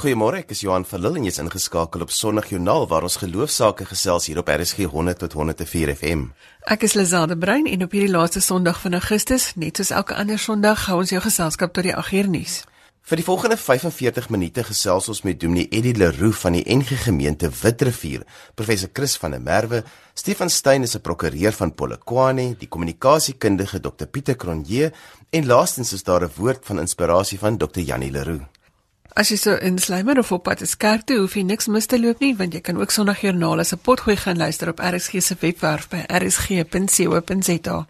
Goeiemôre, ek is Johan van Lille en jy's ingeskakel op Sondagjoernaal waar ons geloofsaake gesels hier op RSG 100 tot 104 FM. Ek is Lazade Brein en op hierdie laaste Sondag van Augustus, net soos elke ander Sondag, hou ons jou geselskap tot die 8 uur nuus. Vir die volgende 45 minute gesels ons met Dominee Eddie Leroux van die NG Gemeente Witrifuur, professor Chris van der Merwe, Stefan Steyn is 'n prokureur van Polokwane, die kommunikasiekundige Dr Pieter Cronje en laastens is daar 'n woord van inspirasie van Dr Janie Leroux. As jy so in Slimer of op pad is kerk toe, hoef jy niks mis te loop nie, want jy kan ook Sondagjoernaal as 'n potgooi gaan luister op RSG se webwerf by rsg.co.za.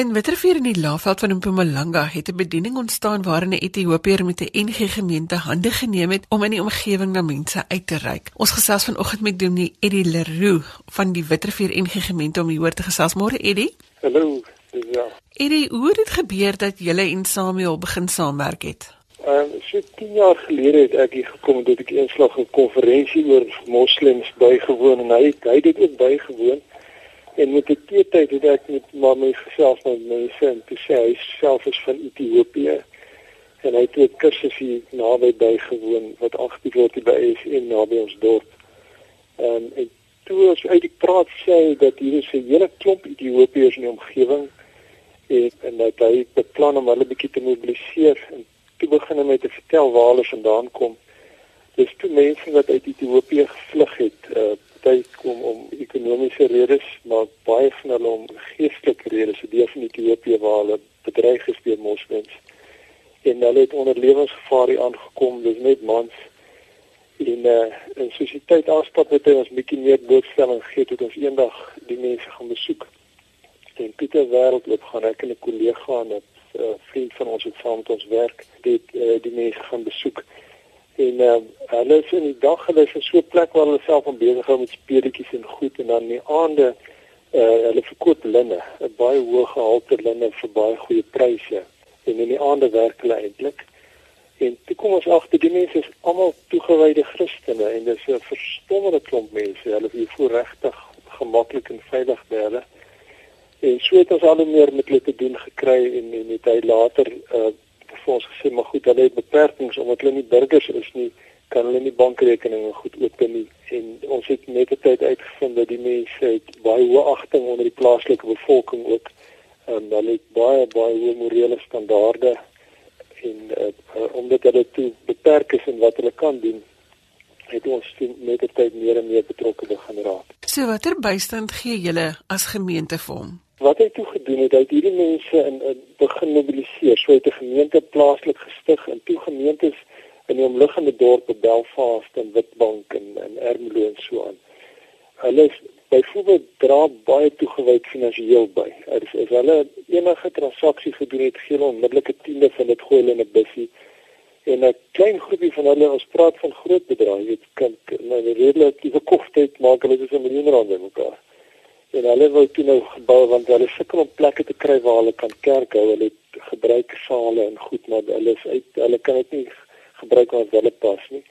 In Witterfuur in die Laagveld van Mpumalanga het 'n bediening ontstaan waarin 'n Ethiopiër met 'n NG gemeente hande geneem het om in die omgewing na mense uit te reik. Ons gesels vanoggend met Dominee Eddie Leroux van die Witterfuur NG gemeente om hier te gesels. Môre Eddie. Hallo. Ja. Eddie, hoe het dit gebeur dat julle en Samuel begin saamwerk het? Ehm um, so 10 jaar gelede het ek hier gekom en ek eenslag 'n konferensie oor moslems bygewoon en hy hy het dit ook bygewoon. En met die tyd het ek met my gesels met mense en toe sê hy self is van Ethiopië. En hy het ook kursusse naby bygewoon wat agter word by is in naby ons dorp. Um, en toe as uit die praat sê dat hier is 'n hele klomp Ethiopiërs in die omgewing en en dat hy beplan om hulle bietjie te mobiliseer en toe begin hy met te vertel waar hulle vandaan kom. Dis toe mense wat uit Ethiopië gevlug het, uh tyd kom om ekonomiese redes, maar baie van hulle om geestelike redes, deel van Ethiopië waar hulle bedreig is deur moslems. En hulle het onder lewensgevaar hier aangekom, dis net mans en uh soos die tyd afstap het ons bietjie meer blootstelling gegee tot ons eendag die mense gaan besoek. En Pieter Wêreld loop gaan ek en 'n kollega en 'n uh, vriend van ons wat saam met ons werk, dit uh, die mense gaan besoek. En uh, hulle is in die dag hulle is in so 'n plek waar hulle self aan besig hou met speletjies en goed en dan in die aande uh hulle verkoop linne, 'n baie hoë gehalte linne vir baie goeie pryse. En in die aande werk hulle eintlik En toe kom ons agter die mense is almal toegewyde Christene en dis 'n verstommende klomp mense. Hulle is voor regtig gemaklik en veilig daar. En so het ons al meer met hulle te doen gekry en en het hy later uh vir ons gesê maar goed, hulle het beperkings omdat hulle nie burgers is nie, kan hulle nie bankrekeninge goed open nie. En ons het net op tyd uitgevind dat die mense het baie hoë agting onder die plaaslike bevolking ook. En hulle het baie baie hoë morele standaarde en uh, omdat hulle toe beperk is in wat hulle kan doen het ons met die tyd meer en meer betrokke begin raak. So watter bystand gee julle as gemeente vir hom? Wat hy toe gedoen het, hy het hierdie mense in, in begin mobiliseer. So het 'n gemeente plaaslik gestig en toe gemeentes in die omliggende dorpe Belfast en Witbank en en Ermelo en so aan. Hulle is byvoorbeeld dra baie toegewyd finansiëel by. As, as hulle enige transaksie gedoen het, gee hulle onmiddellike tiende van dit gooi hulle in 'n bussie. En 'n klein groepie van hulle, ons praat van groot bedrae, jy weet, kan nou die verkooptyd maak hulle dis 'n miljoen rand in mekaar. En hulle wou toe nou gebou want hulle sukkel om plekke te kry waar hulle kan kerk hou. Hulle het gebruik sale en goed, maar hulle is uit hulle kan dit nie gebruik as hulle pas nie.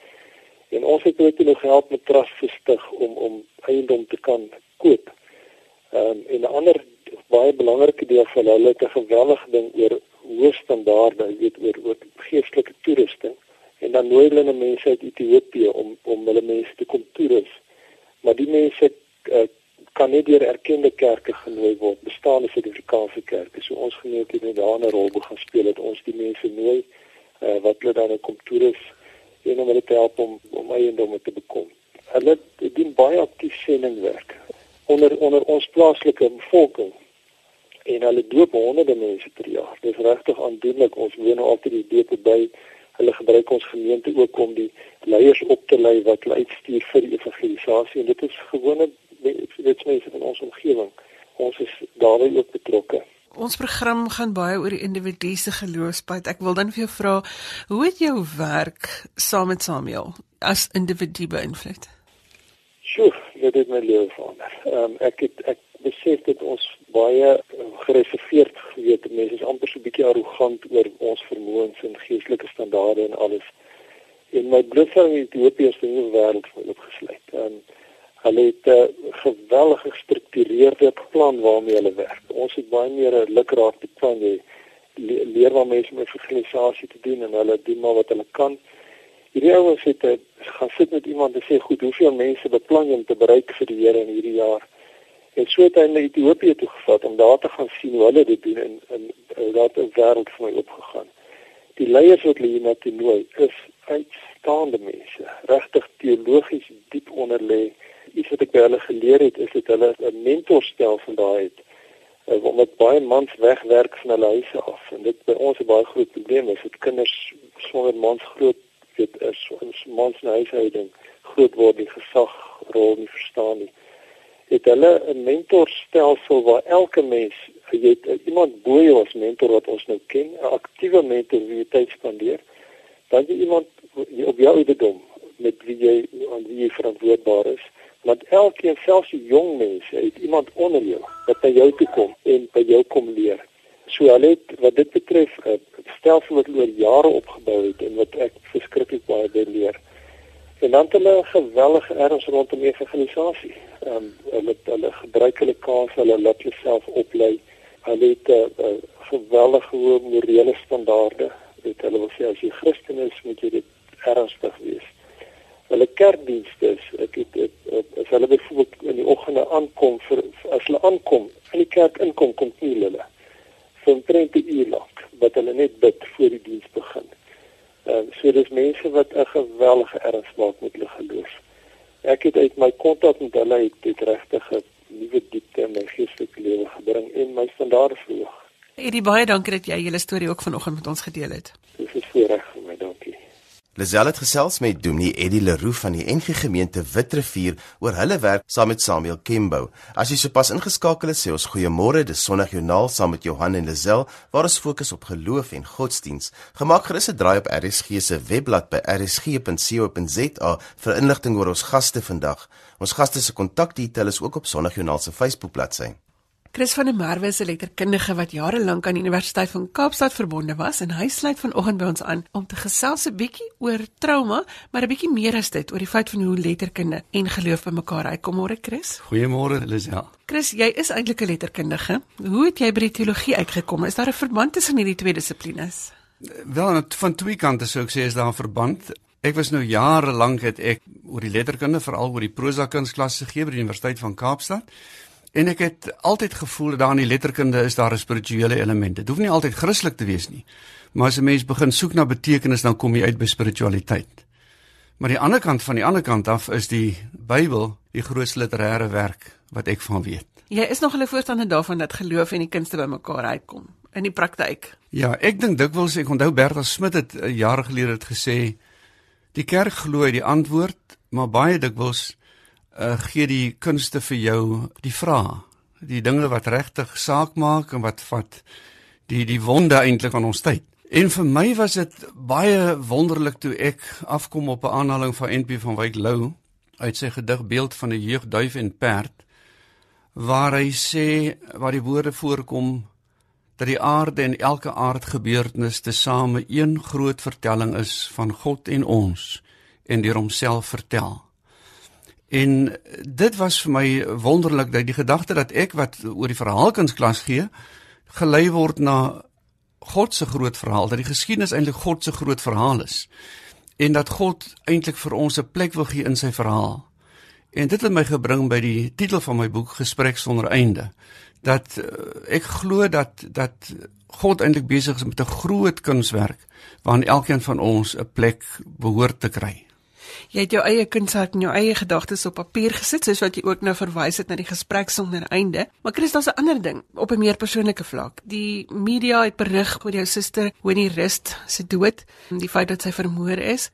En ons het ook nog gehelp met trust gestig om om eiendom te kan koop. Um, en 'n ander baie belangrike deel van hulle het 'n geweldige ding oor hoë standaarde, weet oor oor geestelike toerusting. En dan nooi hulle mense uit Ethiopië om om hulle mense te kom toerus. Maar die mense uh, kan nie deur erkende kerke genooi word, bestaande Suid-Afrikaanse kerke. So ons gemeente het daar 'n rol begin speel dat ons die mense nooi uh, wat hulle dan kom toerus en om hulle te help om om eiendomme te bekom. Hulle doen baie aktief sendingwerk onder onder ons plaaslike bevolking en hulle doop honderde mense per jaar. Dit is regtig aandoenlik. Ons woon nou altyd die doop by. Hulle gebruik ons gemeente ook om die leiers op te lei wat hulle uitstuur vir evangelisasie en dit is gewone dit mense van ons omgewing. Ons is daarbey ook betrokke. Ons program gaan baie oor die individu se geloofspad. Ek wil dan vir jou vra, hoe het jou werk saam met Samuel as individu beïnvloed? Sjoe, dit het my lewe verander. Ehm um, ek het ek besef dat ons baie gereserveerd geweet het. Mense is amper so 'n bietjie arrogant oor ons vermoëns en geestelike standaarde en alles. En my bloedvang in Ethiopië is in die wêreld opgesluit. Ehm um, Hulle het 'n geweldige gestruktureerde plan waarmee hulle werk. Ons het baie meer 'n lukraak plan jy leer waar mense met organisasie te doen en hulle doen maar wat hulle kan. Hierdie ouens het eh, gaan sit met iemand en sê goed, hoeveel mense beplan jy om te bereik vir die Here in hierdie jaar? En so het hy na Ethiopië toe gevat om daar te gaan sien hoe hulle dit doen en en daar het 'n wêreld vir my opgegaan. Die leiers wat hulle hier na toe nooi is uitstaande mense, regtig teologies diep onder lê. Iets wat ek by hulle geleer het is dat hulle 'n mentorstelsel daar het uh, omdat baie mans wegwerk van hulle huise af. En dit by ons 'n baie groot probleem is dat kinders sonder mans groot weet is ons mans in huishouding groot word die gesagrol nie verstaan nie. Het hulle 'n mentorstelsel waar elke mens uh, iemand bo jou as mentor wat ons nou ken 'n aktiewe mentor wie jy tyd spandeer dan jy iemand op jou ouderdom met wie jy aan wie jy verantwoordbaar is want elkeen selfs die jong mense het iemand onder jou wat by jou toe kom en by jou kom leer. So hulle het wat dit betref 'n stelsel wat oor jare opgebou het en wat ek verskriklik baie by leer. En dan het hulle 'n gewellige erns rondom die organisasie. Ehm um, hulle hulle gebruik hulle kans, hulle laat jouself oplei. Hulle het 'n gewellige hoë morele standaarde. Dit hulle wil sê as jy Christen is, moet jy dit ernstig wees hulle kerkdienste is ek het, het, het as hulle byvoorbeeld in die oggende aankom vir as hulle aankom in die kerk inkom kom nie hulle vir 'n trente uur lank wat hulle net bid voor die diens begin. Ehm uh, so dis mense wat 'n geweldige erns maak met hulle geloof. Ek het uit my kontak met hulle het dit regtig 'n nuwe diepte in my geestelike lewe gebring en my standaarde verhoog. Eddie baie dankie dat jy julle storie ook vanoggend met ons gedeel het. Dis 'n voorreg vir my, dankie. Lisel het gesels met Dominee Eddie Leroux van die NG Gemeente Witrifuur oor hulle werk saam met Samuel Kembo. As jy sopas ingeskakel het, sê ons goeiemôre. Dis Sondag Joernaal saam met Johan en Lisel waar ons fokus op geloof en godsdiens. Gemaak gerus 'n draai op RSG se webblad by rsg.co.za vir inligting oor ons gaste vandag. Ons gaste se kontakdetail is ook op Sondag Joernaal se Facebook bladsy. Chris van der Merwe is 'n letterkundige wat jare lank aan die Universiteit van Kaapstad verbonde was en hy sluit vanoggend by ons aan om te gesels 'n bietjie oor trauma, maar 'n bietjie meer as dit oor die feit van hoe letterkunde en geloof bymekaar uitkom. Môre Chris. Goeiemôre Lisel. Chris, jy is eintlik 'n letterkundige. Hoe het jy by die teologie uitgekom? Is daar 'n verband tussen hierdie twee dissiplines? Wel, van twee kante sou ek sê is daar 'n verband. Ek was nou jare lank het ek oor die letterkunde, veral oor die prosa kunsklasse gegee by die Universiteit van Kaapstad. En ek het altyd gevoel dat daar in die letterkunde is daar 'n spirituele element. Dit hoef nie altyd Christelik te wees nie. Maar as 'n mens begin soek na betekenis, dan kom jy uit by spiritualiteit. Maar die ander kant van die ander kant af is die Bybel die grootste literêre werk wat ek van weet. Jy is nog 'n voorstander daarvan dat geloof en die kunste bymekaar uitkom in die praktyk. Ja, ek dink dikwels ek onthou Bertha Smit het eh, jare gelede het gesê die kerk glo die antwoord, maar baie dikwels uh, gee die kunste vir jou die vrae, die dinge wat regtig saak maak en wat vat die die wonde eintlik van ons tyd. En vir my was dit baie wonderlik toe ek afkom op 'n aanhaling van NP van Wyk Lou uit sy gedig Beeld van 'n jeugduif en perd waar hy sê waar die woorde voorkom dat die aarde en elke aardgebeurtenis tesame een groot vertelling is van God en ons en deur homself vertel. En dit was vir my wonderlik dat die gedagte dat ek wat oor die verhaalkunsklas gee, gelei word na God se groot verhaal, dat die geskiedenis eintlik God se groot verhaal is. En dat God eintlik vir ons 'n plek wil gee in sy verhaal. En dit het my gebring by die titel van my boek Gesprek sonder einde. Dat uh, ek glo dat dat God eintlik besig is met 'n groot kunswerk waarin elkeen van ons 'n plek behoort te kry. Jy het jou eie kunswerk en jou eie gedagtes op papier gesit soos wat jy ook nou verwys het na die gesprek sonder einde. Maar Chris, daar's 'n ander ding op 'n meer persoonlike vlak. Die media het berig oor jou suster Winnie Rust se dood en die feit dat sy vermoor is.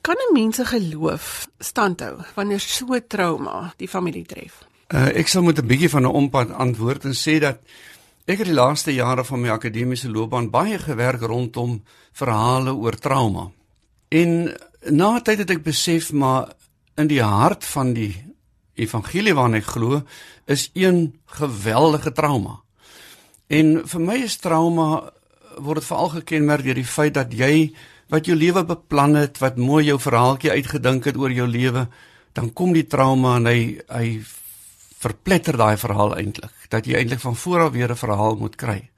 Kan 'n mens se geloof standhou wanneer so trauma die familie tref? Uh, ek sal moet 'n bietjie van 'n ompad antwoord en sê dat ek het die laaste jare van my akademiese loopbaan baie gewerk rondom verhale oor trauma. En na tyd het ek besef maar in die hart van die evangelie waarin ek glo is een geweldige trauma. En vir my is trauma word dit veral gekenmerk deur die feit dat jy wat jou lewe beplan het, wat mooi jou verhaaltjie uitgedink het oor jou lewe, dan kom die trauma en hy hy verpletter daai verhaal eintlik dat jy eintlik van voor af weer 'n verhaal moet kry.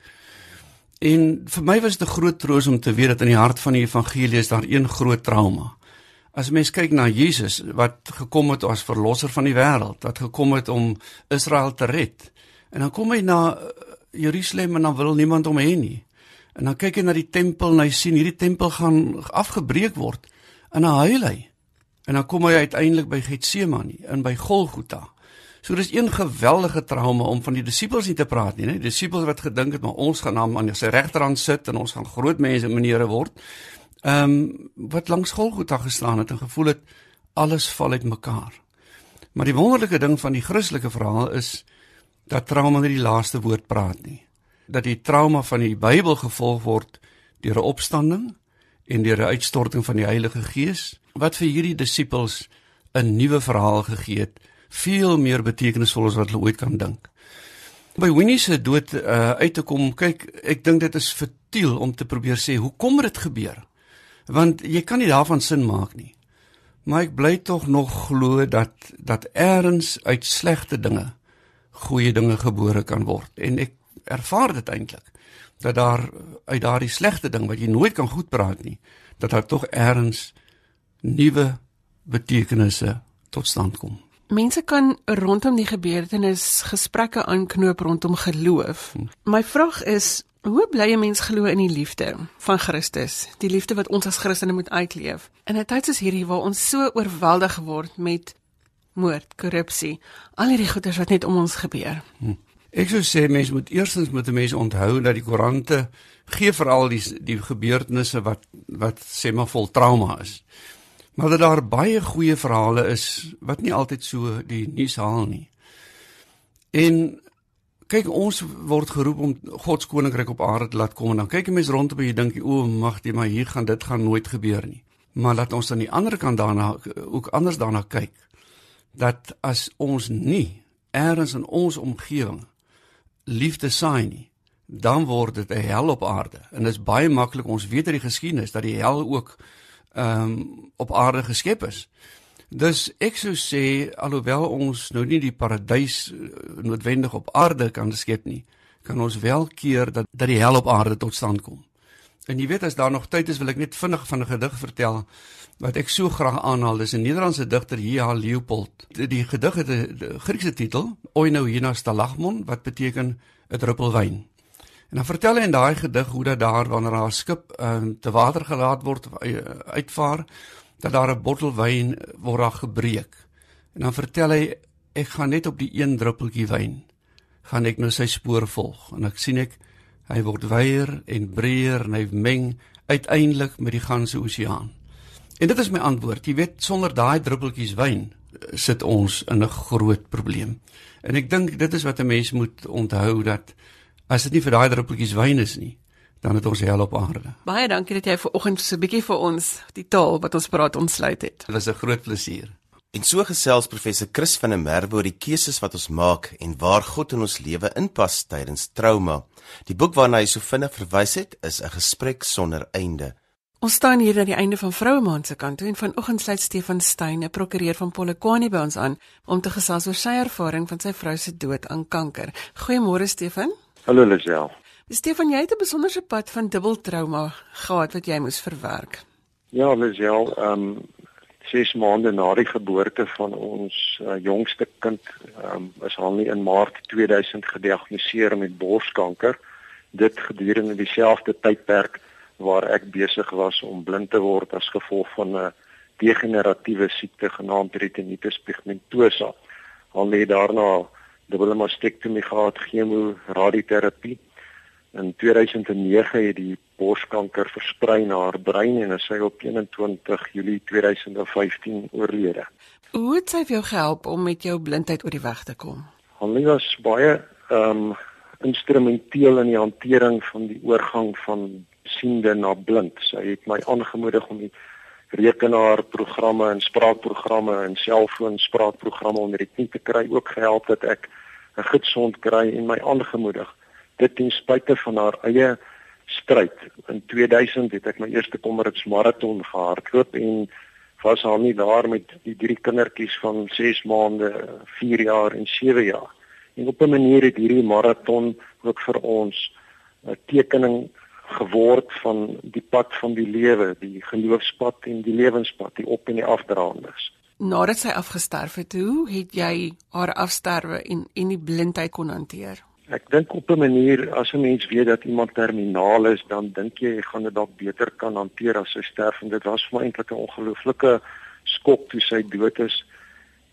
En vir my was dit 'n groot troos om te weet dat in die hart van die evangelie is daar een groot trauma. As mens kyk na Jesus wat gekom het as verlosser van die wêreld, wat gekom het om Israel te red. En dan kom hy na eh, Jerusalem en dan wil niemand hom hê nie. En dan kyk hy na die tempel en hy sien hierdie tempel gaan afgebreek word en dan huil hy. En dan kom hy uiteindelik by Getsemane in by Golgotha. So dis een geweldige trauma om van die disippels nie te praat nie, né? Die disippels wat gedink het maar ons gaan aan sy regterhand sit en ons gaan groot mense menere word. Ehm um, wat langs Golgotha gestaan het en gevoel het alles val uitmekaar. Maar die wonderlike ding van die Christelike verhaal is dat trauma nie die laaste woord praat nie. Dat die trauma van die Bybel gevolg word deur 'n opstanding en deur 'n uitstorting van die Heilige Gees wat vir hierdie disippels 'n nuwe verhaal gegee het, veel meer betekenisvol as wat hulle ooit kan dink. By Winnie se dood uh, uit te kom, kyk, ek dink dit is futiel om te probeer sê hoekom het dit gebeur? Want jy kan nie daarvan sin maak nie. Maar ek bly tog nog glo dat dat eers uit slegte dinge goeie dinge gebore kan word en ek ervaar dit eintlik dat daar uit daardie slegte ding wat jy nooit kan goed praat nie, dat daar tog eers nuwe betekenisse tot stand kom. Mense kan rondom die gebeurtenis gesprekke aanknoop rondom geloof. Hm. My vraag is, hoe bly 'n mens glo in die liefde van Christus, die liefde wat ons as Christene moet uitleef? In 'n tyd soos hierdie waar ons so oorweldig word met moord, korrupsie, al hierdie goeters wat net om ons gebeur. Hm. Ek sou sê mense moet eerstens met mense onthou dat die koerante gee veral die die gebeurtenisse wat wat sê maar vol trauma is. Maar dat daar baie goeie verhale is wat nie altyd so die nuus haal nie. En kyk ons word geroep om God se koninkryk op aarde te laat kom en dan kyk jy mense rondom en jy dink o, mag jy maar hier gaan dit gaan nooit gebeur nie. Maar laat ons aan die ander kant daarna ook anders daarna kyk. Dat as ons nie eers in ons omgewing liefde saai nie, dan word dit 'n hel op aarde. En dit is baie maklik ons weet uit die geskiedenis dat die hel ook ehm um, op aarde geskep is. Dus ek sou sê alhoewel ons nou nie die paradys eh, noodwendig op aarde kan skep nie, kan ons wel keer dat dat die hel op aarde tot stand kom. En jy weet as daar nog tyd is, wil ek net vinnig van 'n gedig vertel wat ek so graag aanhaal. Dis 'n Nederlandse digter, J.H. Leopold. Die, gedig het 'n Griekse titel, Oinou Stalagmon, wat beteken 'n druppel wyn. En dan vertel hy in daai gedig hoe dat daar wanneer haar skip um, te water gelaat word uh, uitvaar, dat daar 'n bottel wyn word daar gebreek. En dan vertel hy ek gaan net op die een druppeltjie wyn gaan ek nou sy spoor volg en ek sien ek hy word wyer en breër en hy meng uiteindelik met die ganse oseaan. En dit is my antwoord. Jy weet sonder daai druppeltjies wyn eh, sit ons in 'n groot probleem. En ek dink dit is wat 'n mens moet onthou dat as dit nie vir daai druppeltjies wyn is nie, dan het ons hel op aarde. Baie dankie dat jy vanoggend so 'n bietjie vir ons die taal wat ons praat ontsluit het. Dit was 'n groot plesier. En so gesels professor Chris van der Merwe oor die keuses wat ons maak en waar God in ons lewe inpas tydens trauma. Die boek waarna hy so vinnig verwys het, is 'n gesprek sonder einde. Ons staan hier aan die einde van Vroue Maand se kant toe en vanoggend sluit Stefan Steyn, 'n prokureur van Polokwane by ons aan om te gesels oor sy ervaring van sy vrou se dood aan kanker. Goeiemôre Stefan. Hallo Lisel. Stefan, jy het 'n besonderse pad van dubbel trauma gehad wat jy moes verwerk. Ja, Lisel, ehm um, 6 maande na die geboorte van ons uh, jongste kind, ehm um, is haar nie in Maart 2000 gediagnoseer met borskanker. Dit gedurende dieselfde tydperk waar ek besig was om blind te word as gevolg van 'n degeneratiewe siekte genaamd retinitis pigmentosa. Al lê daarna dubbele mastektomie gehad, chemo, radioterapie. In 2009 het die borskanker versprei na haar brein en sy op 21 Julie 2015 oorlede. Hoe het sy jou gehelp om met jou blindheid oor die weg te kom? Hulle was baie ehm um, instrumenteel in die hantering van die oorgang van siende na blind. Sy het my aangemoedig om die rekenaarprogramme en spraakprogramme en selfoonspraakprogramme onder die knie te kry, ook gehelp dat ek 'n gesond kry en my aangemoedig. Dit ten spyte van haar eie stryd. In 2000 het ek my eerste Kommerits maraton gehardloop en was haar nie daar met die drie kindertjies van 6 maande, 4 jaar en 7 jaar. En op 'n manier het hierdie maraton ook vir ons 'n tekening geword van die pad van die lewe, die geloofspad en die lewenspad, die op en die afdraandes. Nadat sy afgesterf het, hoe het jy haar afsterwe en en die blindheid kon hanteer? Ek dink op 'n manier as 'n mens weet dat iemand terminaal is, dan dink jy jy gaan dit dalk beter kan hanteer as sy sterf en dit was vir my eintlik 'n ongelooflike skok toe sy dood is.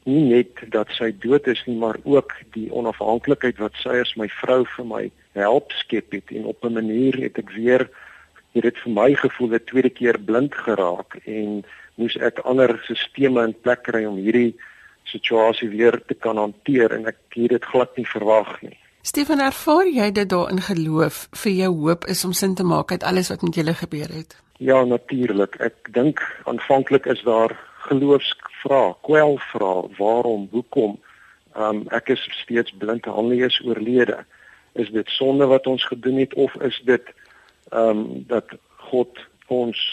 Nie net dat sy dood is nie, maar ook die onafhanklikheid wat sy as my vrou vir my help skep het en op 'n manier het ek weer het dit vir my gevoel 'n tweede keer blind geraak en moes ek ander stelsels in plek kry om hierdie situasie weer te kan hanteer en ek het dit glad nie verwag nie. Stefan, ervaar jy dit daarin geloof vir jou hoop is om sin te maak uit alles wat met julle gebeur het? Ja, natuurlik. Ek dink aanvanklik is daar geloofsvrae, kwelvrae, waarom, hoekom? Um ek is steeds blind, Hanlie is oorlede. Is dit sonde wat ons gedoen het of is dit um dat God ons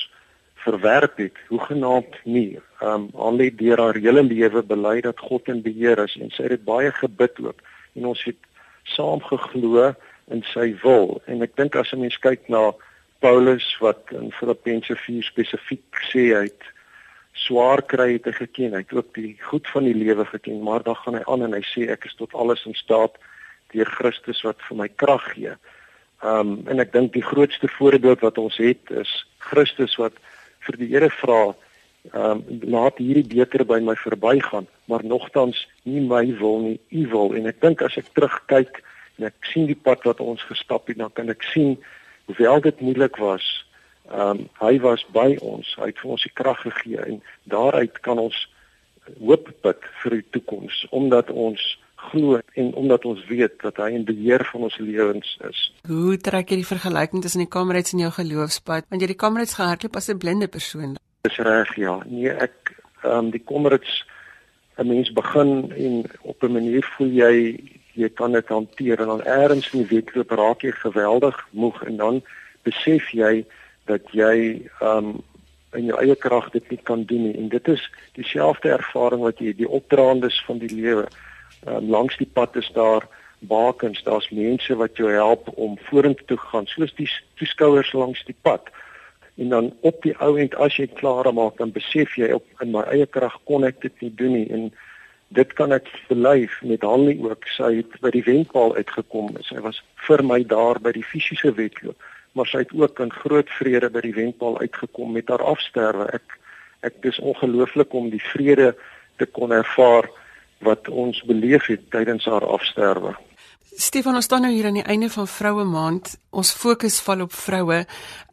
verwerp het, hoegenaamd nie. Um Anlie deur haar hele lewe bely dat God in beheer is en sy het baie gebid ook en ons het saam geglo in sy wil. En ek dink as 'n mens kyk na Paulus wat in Filippense 4 spesifiek sê hy het swaar kry het geken, hy het ook die goed van die lewe geken, maar dan gaan hy aan en hy sê ek is tot alles in staat deur Christus wat vir my krag gee. Um en ek dink die grootste voorbeeld wat ons het is Christus wat vir die Here vra, ehm um, laat hierdie beker by my verbygaan, maar nogtans nie my wil nie, u wil. En ek dink as ek terugkyk en ek sien die pad wat ons gestap het, dan kan ek sien hoewel dit moeilik was, ehm um, hy was by ons. Hy het vir ons die krag gegee en daaruit kan ons hoop put vir die toekoms omdat ons glo en omdat ons weet dat hy in beheer van ons lewens is. Hoe trek jy die vergelyking tussen die kamerads en jou geloofspad? Want jy die kamerads gehardloop as 'n blinde persoon. Dis reg, ja. Nee, ek ehm um, die kamerads 'n mens begin en op 'n manier voel jy jy kan dit hanteer en dan eers in die wedloop raak jy geweldig moeg en dan besef jy dat jy ehm um, in jou eie krag dit nie kan doen nie en dit is dieselfde ervaring wat jy die opdraandes van die lewe um, langs die pad is daar bakens, daar's mense wat jou help om vorentoe te gaan, soos die toeskouers langs die pad. En dan op die ou end as jy klaar maak, dan besef jy op in my eie krag kon ek dit nie doen nie en dit kan ek beleef met Hanlie ook. Sy het by die wenpaal uitgekom. Sy was vir my daar by die fisiese wedloop, maar sy het ook in groot vrede by die wenpaal uitgekom met haar afsterwe. Ek ek dis ongelooflik om die vrede te kon ervaar wat ons beleef het tydens haar afsterwe. Stefan, ons staan nou hier aan die einde van Vroue Maand. Ons fokus val op vroue.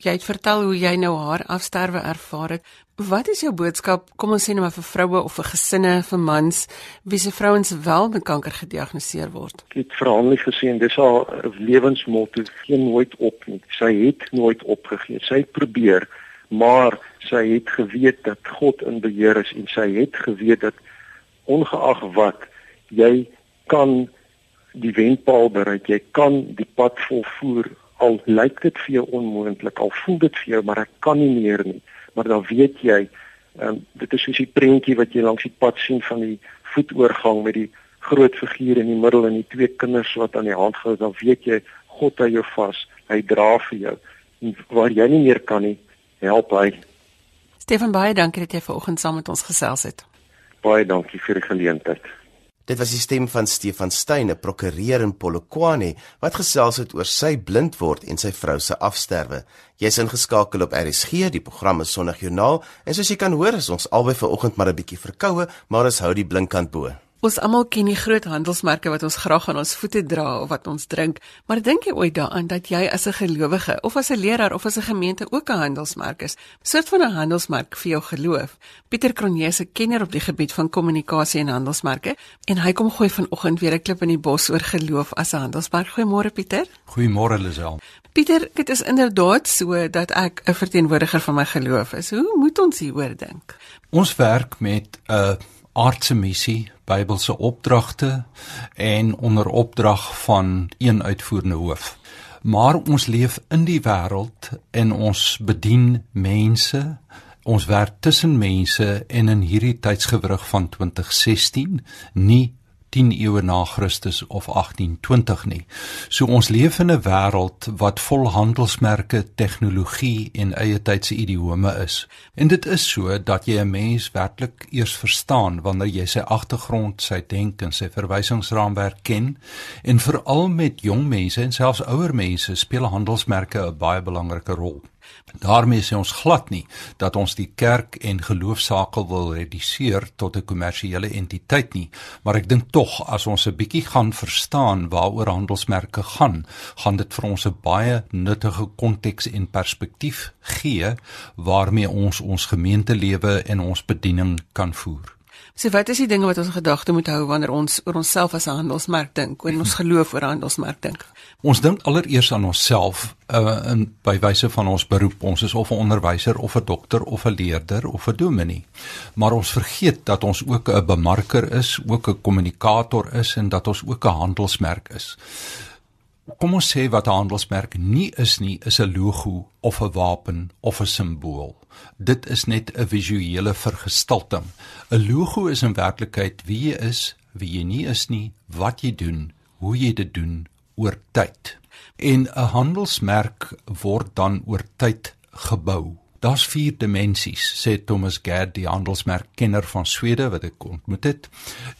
Jy het vertel hoe jy nou haar afsterwe ervaar het. Wat is jou boodskap, kom ons sê nou maar vir vroue of vir gesinne, vir mans wie se vrouens wel met kanker gediagnoseer word? Ek het verhandelik gesien dis haar lewensmotto, geen nooit op nie. Sy het nooit opgegee. Sy het probeer, maar sy het geweet dat God in beheer is en sy het geweet dat ongeag wat jy kan die wenpaal bereik. Jy kan die pad volvoer al lyk dit vir jou onmoontlik al voel dit vir jou maar ek kan nie meer nie. Maar dan weet jy um, dit is soos die prentjie wat jy langs die pad sien van die voetoorgang met die groot figuur in die middel en die twee kinders wat aan die hand hou dan weet jy God hou jou vas hy dra vir jou. En waar jy nie meer kan nie help hy. Stefan baie dankie dat jy vanoggend saam met ons gesels het. Baie dankie vir die geleentheid. Dit was die stem van Stefan Steyn, 'n prokureur in Polokwane, wat gesels het oor sy blind word en sy vrou se afsterwe. Jy's ingeskakel op RSG, die program is Sondagjoernaal, en soos jy kan hoor, is ons albei vanoggend maar 'n bietjie verkoue, maar ons hou die blinkkant bo. Ons almal ken die groot handelsmerke wat ons graag aan ons voete dra of wat ons drink, maar dink jy ooit daaraan dat jy as 'n gelowige of as 'n leraar of as 'n gemeente ook 'n handelsmerk is? 'n Soort van 'n handelsmerk vir jou geloof. Pieter Kronje se kenner op die gebied van kommunikasie en handelsmerke en hy kom gooi vanoggend weer 'n klip in die bos oor geloof as 'n handelsmerk. Goeiemôre Pieter. Goeiemôre Lisel. Pieter, dit is inderdaad so dat ek 'n verteenwoordiger van my geloof is. Hoe moet ons hieroor dink? Ons werk met 'n uh, aardse missie, Bybelse opdragte en onder opdrag van een uitvoerende hoof. Maar ons leef in die wêreld en ons bedien mense Ons werk tussen mense en in hierdie tydsgewrig van 2016 nie 10 eeue na Christus of 1820 nie. So ons leef in 'n wêreld wat vol handelsmerke, tegnologie en eie tydse idiome is. En dit is so dat jy 'n mens werklik eers verstaan wanneer jy sy agtergrond, sy denk en sy verwysingsraamwerk ken. En veral met jong mense en selfs ouer mense speel handelsmerke 'n baie belangrike rol. Daarmee sê ons glad nie dat ons die kerk en geloofsakel wil reduseer tot 'n kommersiële entiteit nie, maar ek dink tog as ons 'n bietjie gaan verstaan waaroor handelsmerke gaan, gaan dit vir ons 'n baie nuttige konteks en perspektief gee waarmee ons ons gemeentelewe en ons bediening kan voer. So wat is die dinge wat ons gedagte moet hou wanneer ons oor onsself as 'n handelsmerk dink, oor ons geloof oor 'n handelsmerk dink? Ons dink allereers aan onsself uh, in by wyse van ons beroep. Ons is of 'n onderwyser of 'n dokter of 'n leerder of 'n dominee. Maar ons vergeet dat ons ook 'n bemarker is, ook 'n kommunikator is en dat ons ook 'n handelsmerk is. Kom ons sê wat 'n handelsmerk nie is nie, is 'n logo of 'n wapen of 'n simbool. Dit is net 'n visuele vergestalting. 'n Logo is in werklikheid wie jy is, wie jy nie is nie, wat jy doen, hoe jy dit doen oor tyd. En 'n handelsmerk word dan oor tyd gebou. Daar's vier dimensies, sê Thomas Gerd, die handelsmerkkenner van Swede wat ek ontmoet het.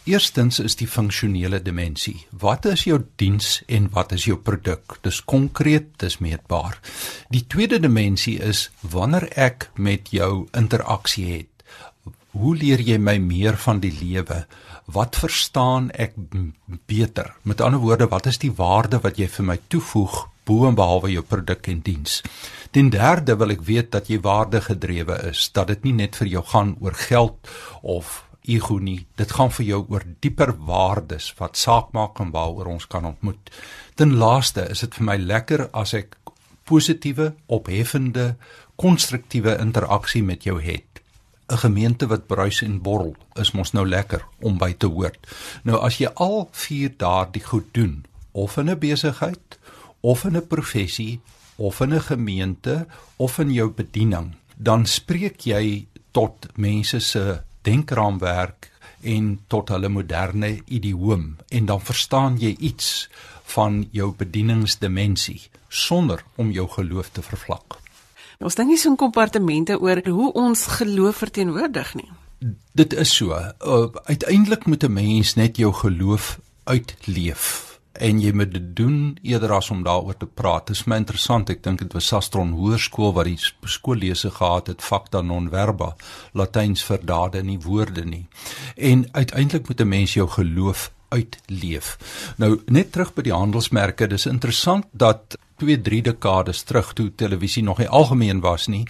Eerstens is die funksionele dimensie. Wat is jou diens en wat is jou produk? Dis konkreet, dis meetbaar. Die tweede dimensie is wanneer ek met jou interaksie het. Hoe leer jy my meer van die lewe? Wat verstaan ek beter? Met ander woorde, wat is die waarde wat jy vir my toevoeg bo en behalwe jou produk en diens? Ten derde wil ek weet dat jy waardegedrewe is, dat dit nie net vir jou gaan oor geld of ego nie. Dit gaan vir jou oor dieper waardes wat saak maak en waaroor ons kan ontmoet. Ten laaste is dit vir my lekker as ek positiewe, opheffende, konstruktiewe interaksie met jou het. 'n Gemeente wat bruis en borrel is mos nou lekker om by te hoort. Nou as jy al vier daardie goed doen, of in 'n besigheid, of in 'n professie, of in 'n gemeente of in jou bediening, dan spreek jy tot mense se denkraamwerk en tot hulle moderne idioom en dan verstaan jy iets van jou bedieningsdimensie sonder om jou geloof te vervlak. Ons dink nie so 'n kompartemente oor hoe ons geloof verteenwoordig nie. Dit is so. Uh, uiteindelik moet 'n mens net jou geloof uitleef en jy moet dit doen eerder as om daaroor te praat. Dit is my interessant. Ek dink dit was Sastron Hoërskool wat die skoollese gehad het facta non verba, Latyns vir dade nie woorde nie. En uiteindelik moet 'n mens jou geloof uitleef. Nou net terug by die handelsmerke, dis interessant dat 2 3 dekades terug toe televisie nog nie algemeen was nie,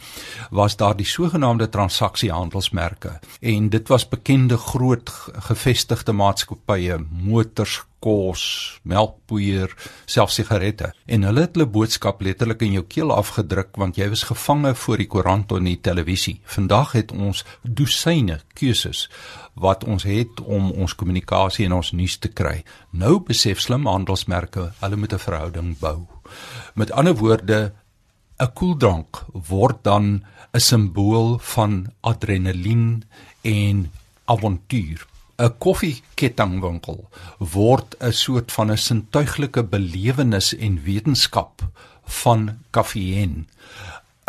was daar die sogenaamde transaksiehandelsmerke en dit was bekende groot gevestigde maatskappye, motors, kos, melkpoeier, selfs sigarette. En hulle het hulle boodskap letterlik in jou keel afgedruk want jy was gevange voor die koerant en die televisie. Vandag het ons dosyne keuses wat ons het om ons kommunikasie en ons nuus te kry. Nou besef slim handelsmerke, hulle moet 'n verhouding bou. Met ander woorde, 'n koeldrank word dan 'n simbool van adrenalien en avontuur. 'n koffiekettingwinkel word 'n soort van 'n sintuiglike belewenis en wetenskap van kaffieën.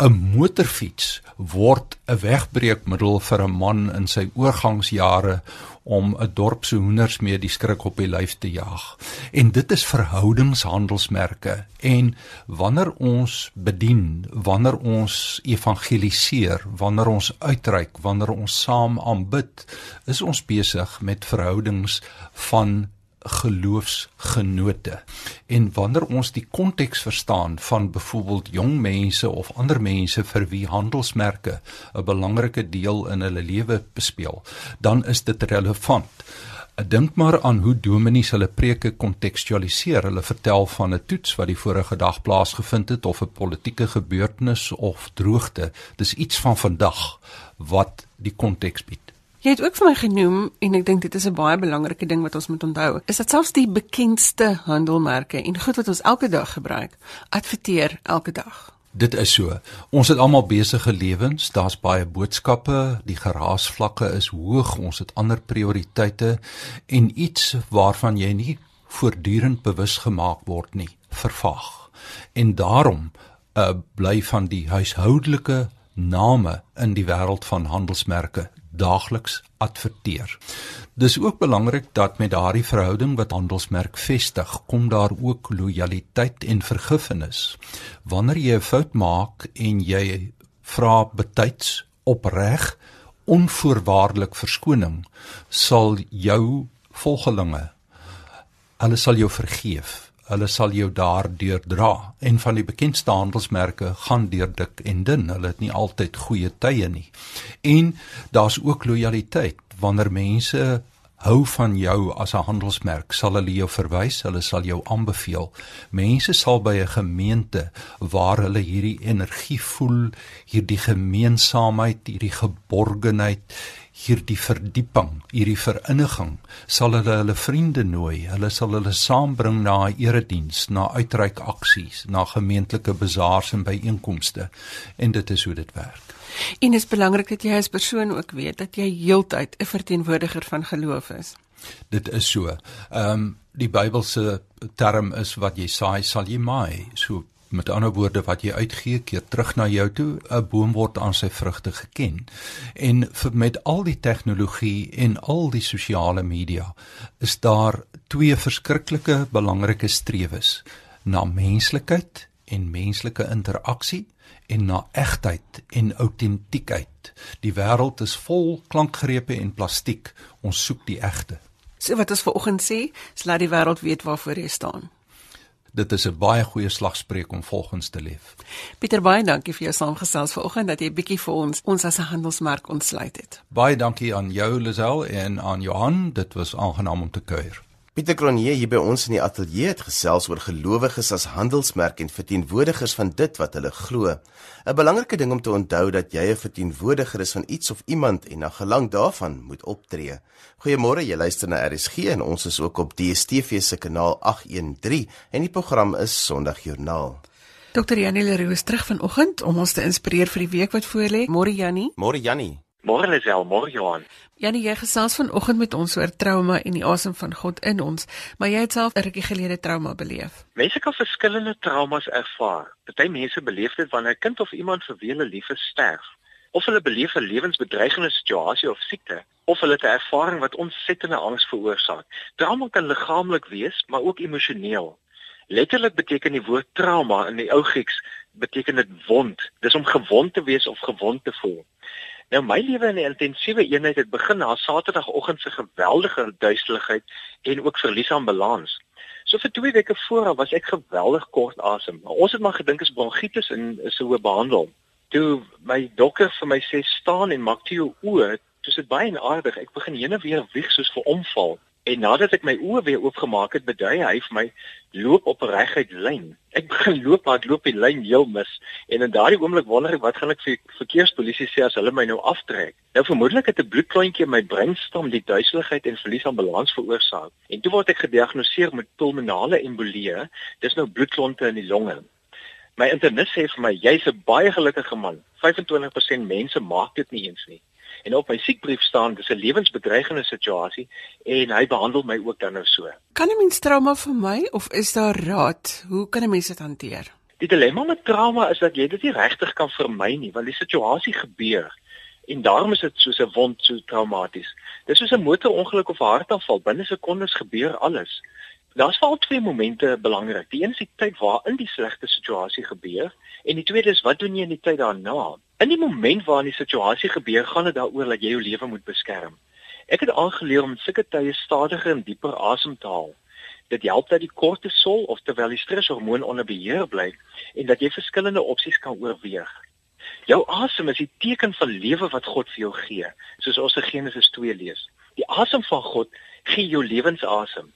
'n Motorfiets word 'n wegbreekmiddel vir 'n man in sy oorgangsjare om 'n dorp se hoenders mee die skrik op die lyf te jaag. En dit is verhoudingshandelsmerke. En wanneer ons bedien, wanneer ons evangeliseer, wanneer ons uitreik, wanneer ons saam aanbid, is ons besig met verhoudings van geloofsgenote. En wanneer ons die konteks verstaan van byvoorbeeld jong mense of ander mense vir wie handelsmerke 'n belangrike deel in hulle lewe speel, dan is dit relevant. Dink maar aan hoe dominees hulle preke kontekstualiseer. Hulle vertel van 'n toets wat die vorige dag plaasgevind het of 'n politieke gebeurtenis of droogte. Dis iets van vandag wat die konteks bied. Jy het ook vir my genoem en ek dink dit is 'n baie belangrike ding wat ons moet onthou. Is dat selfs die bekendste handelmerke en goed wat ons elke dag gebruik, adverteer elke dag. Dit is so. Ons het almal besige lewens, daar's baie boodskappe, die geraasvlakke is hoog, ons het ander prioriteite en iets waarvan jy nie voortdurend bewus gemaak word nie, vervaag. En daarom uh, bly van die huishoudelike name in die wêreld van handelsmerke daagliks adverteer. Dis ook belangrik dat met daardie verhouding wat handelsmerk vestig, kom daar ook lojaliteit en vergifnis. Wanneer jy 'n fout maak en jy vra betyds opreg onvoorwaardelik verskoning, sal jou volgelinge hulle sal jou vergeef hulle sal jou daardeur dra en van die bekendste handelsmerke gaan deur dik en dun. Hulle het nie altyd goeie tye nie. En daar's ook lojaliteit wanneer mense hou van jou as 'n handelsmerk sal hulle jou verwys hulle sal jou aanbeveel. Mense sal by 'n gemeente waar hulle hierdie energie voel hierdie gemeenskapheid hierdie geborgenheid hierdie verdieping, hierdie verinniging, sal hulle hulle vriende nooi. Hulle sal hulle saambring na 'n erediens, na uitreik aksies, na gemeentelike bazaars en byeenkomste. En dit is hoe dit werk. En dit is belangrik dat jy as persoon ook weet dat jy heeltyd 'n verteenwoordiger van geloof is. Dit is so. Ehm um, die Bybelse term is wat jy saai, sal jy maai. So met ander woorde wat jy uitgee keer terug na jou toe. 'n boom word aan sy vrugte geken. En met al die tegnologie en al die sosiale media is daar twee verskriklike belangrike strewes. Na menslikheid en menslike interaksie en na egtheid en autentiekheid. Die wêreld is vol klankgrepe en plastiek. Ons soek die egte. So wat ons vanoggend sê is laat die wêreld weet waarvoor jy staan Dit is 'n baie goeie slagspreuk om volgens te leef. Pieter baie dankie vir jou saamgesels vanoggend dat jy bietjie vir ons ons as 'n handelsmerk ontsluit het. Baie dankie aan jou Lisel en aan Johan, dit was aangenaam om te kuier. Pieter Kronier hier by ons in die ateljee het gesels oor gelowiges as handelsmerk en verteenwoordigers van dit wat hulle glo. 'n Belangrike ding om te onthou dat jy 'n verteenwoordiger is van iets of iemand en na gelang daarvan moet optree. Goeiemôre, jy luister na RSG en ons is ook op DStv se kanaal 813 en die program is Sondagjoernaal. Dr. Janie Leroux terug vanoggend om ons te inspireer vir die week wat voorlê. Môre Janie. Môre Janie. Môre Lisel, môre Johan. Janie, jy gesels vanoggend met ons oor trauma en die asem van God in ons, maar jy het self 'n rukkie gelede trauma beleef. Mense kan verskillende traumas ervaar. Party mense beleef dit wanneer 'n kind of iemand vir wie hulle lief is sterf, of hulle beleef 'n lewensbedreigende situasie of siekte, of hulle het 'n ervaring wat ontsettende angs veroorsaak. Trauma kan liggaamlik wees, maar ook emosioneel. Letterlik beteken die woord trauma in die ou Grieks beteken dit wond. Dis om gewond te wees of gewond te voel. Nou my lewe in 'n intensiewe eenheid het begin na Saterdagoggend se geweldige duiseligheid en ook verlies aan balans. So vir 2 weke vooraf was ek geweldig kort asem. Ons het maar gedink is bronkietis en is so behandel. Toe my dokter vir my sê staan en maak toe jou oë, dis dit baie aardig. Ek begin heen en weer wieg soos vir omval. En nadat ek my oë weer oopgemaak het, bedui hy vir my loop op 'n reguit lyn. Ek begin loop, maar ek loop die lyn heel mis. En in daardie oomblik wonder ek wat gaan ek vir verkeerspolisie sê as hulle my nou aftrek. Nou vermoedelik het 'n bloedklontjie in my breinstam die duiseligheid en verlies aan balans veroorsaak. En toe word ek gediagnoseer met pulmonale embolie. Dis nou bloedklonte in die longe. My internis sê vir my jy's 'n baie gelukkige man. 25% mense maak dit nie eens nie en op my siekbrief staan dis 'n lewensbedreigende situasie en hy behandel my ook dan nou so. Kan 'n mens trauma vir my of is daar raad? Hoe kan 'n mens dit hanteer? Die dilemma met trauma is dat jy dit nie regtig kan vermy nie, want die situasie gebeur en daarom is dit soos 'n wond so traumaties. Dis soos 'n motorongeluk of 'n hartaanval, binne sekondes gebeur alles. Daar's veral twee momente belangrik. Die een is die tyd waarin die slegte situasie gebeur en die tweede is wat doen jy in die tyd daarna? In die moment waarin die situasie gebeur, gaan dit daaroor dat jy jou lewe moet beskerm. Ek het aangeleer om sulke tye stadiger en dieper asem te haal. Dit help dat die kortisol of terwyl die streshormoon onder beheer bly en dat jy verskillende opsies kan oorweeg. Jou asem is die teken van lewe wat God vir jou gee, soos ons in Genesis 2 lees. Die asem van God gee jou lewensasem.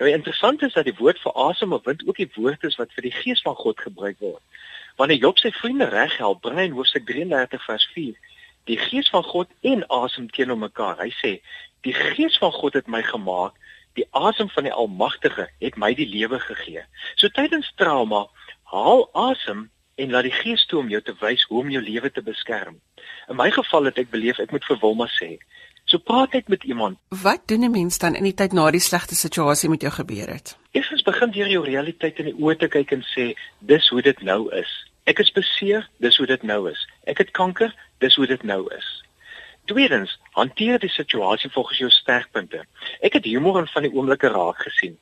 Nou interessant is dat die woord vir asem of wind ook die woord is wat vir die gees van God gebruik word. Wanneer Job sy vriende reghelp, bring hy in Hoofstuk 33 vers 4 die gees van God en asem teenoor mekaar. Hy sê: "Die gees van God het my gemaak, die asem van die Almagtige het my die lewe gegee." So tydens trauma, haal asem en laat die Gees toe om jou te wys hoe om jou lewe te beskerm. In my geval het ek beleef ek moet vir Wilma sê, so praat net met iemand. Wat doen 'n mens dan in die tyd na die slegte situasie met jou gebeur het? Eerstens begin deur jou realiteit in die oë te kyk en sê, dis hoe dit nou is. Ek is beseer, dis hoe dit nou is. Ek het kanker, dis hoe dit nou is. Tweedens, hanteer die situasie volgens jou sterkpunte. Ek het humor in van die oomblikke raak gesien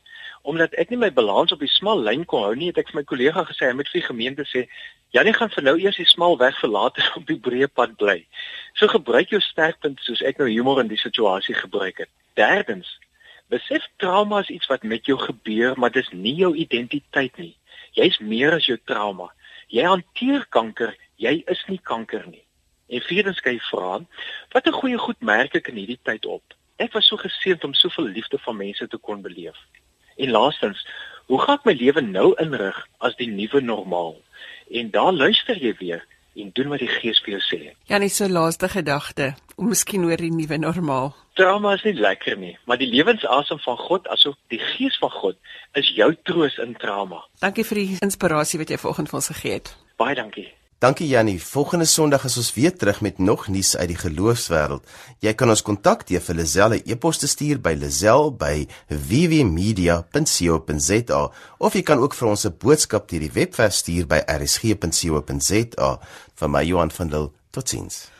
omdat ek nie my balans op die smal lyn kon hou nie, het ek vir my kollega gesê hy moet vir die gemeente sê, "Janie gaan vir nou eers die smal weg verlaat en op die breë pad bly." So gebruik jou sterkpunt soos ek nou humor in die situasie gebruik het. Derdens, besef trauma is iets wat met jou gebeur, maar dis nie jou identiteit nie. Jy's meer as jou trauma. Jy hanteer kanker, jy is nie kanker nie. En vierdens kan jy vra, watter goeie goed merk ek in hierdie tyd op? Ek was so geseënd om soveel liefde van mense te kon beleef. En laastens, hoe gaan ek my lewe nou inrig as die nuwe normaal? En dan luister jy weer en doen wat die Gees vir jou sê. Ja, net so laaste gedagte, om miskien oor die nuwe normaal. Trauma is nie lekker nie, maar die lewensasem van God, asook die Gees van God, is jou troos in trauma. Dankie vir die inspirasie wat jy vanoggend vir ons gegee het. Baie dankie. Dankie Jannie. Volgende Sondag is ons weer terug met nog nuus uit die geloofswêreld. Jy kan ons kontak deur vir Lazelle e-pos te stuur by lazel@wwmedia.co.za of jy kan ook vir ons 'n boodskap deur die webwerf stuur by rsg.co.za. Vir my Johan van Lille. Totsiens.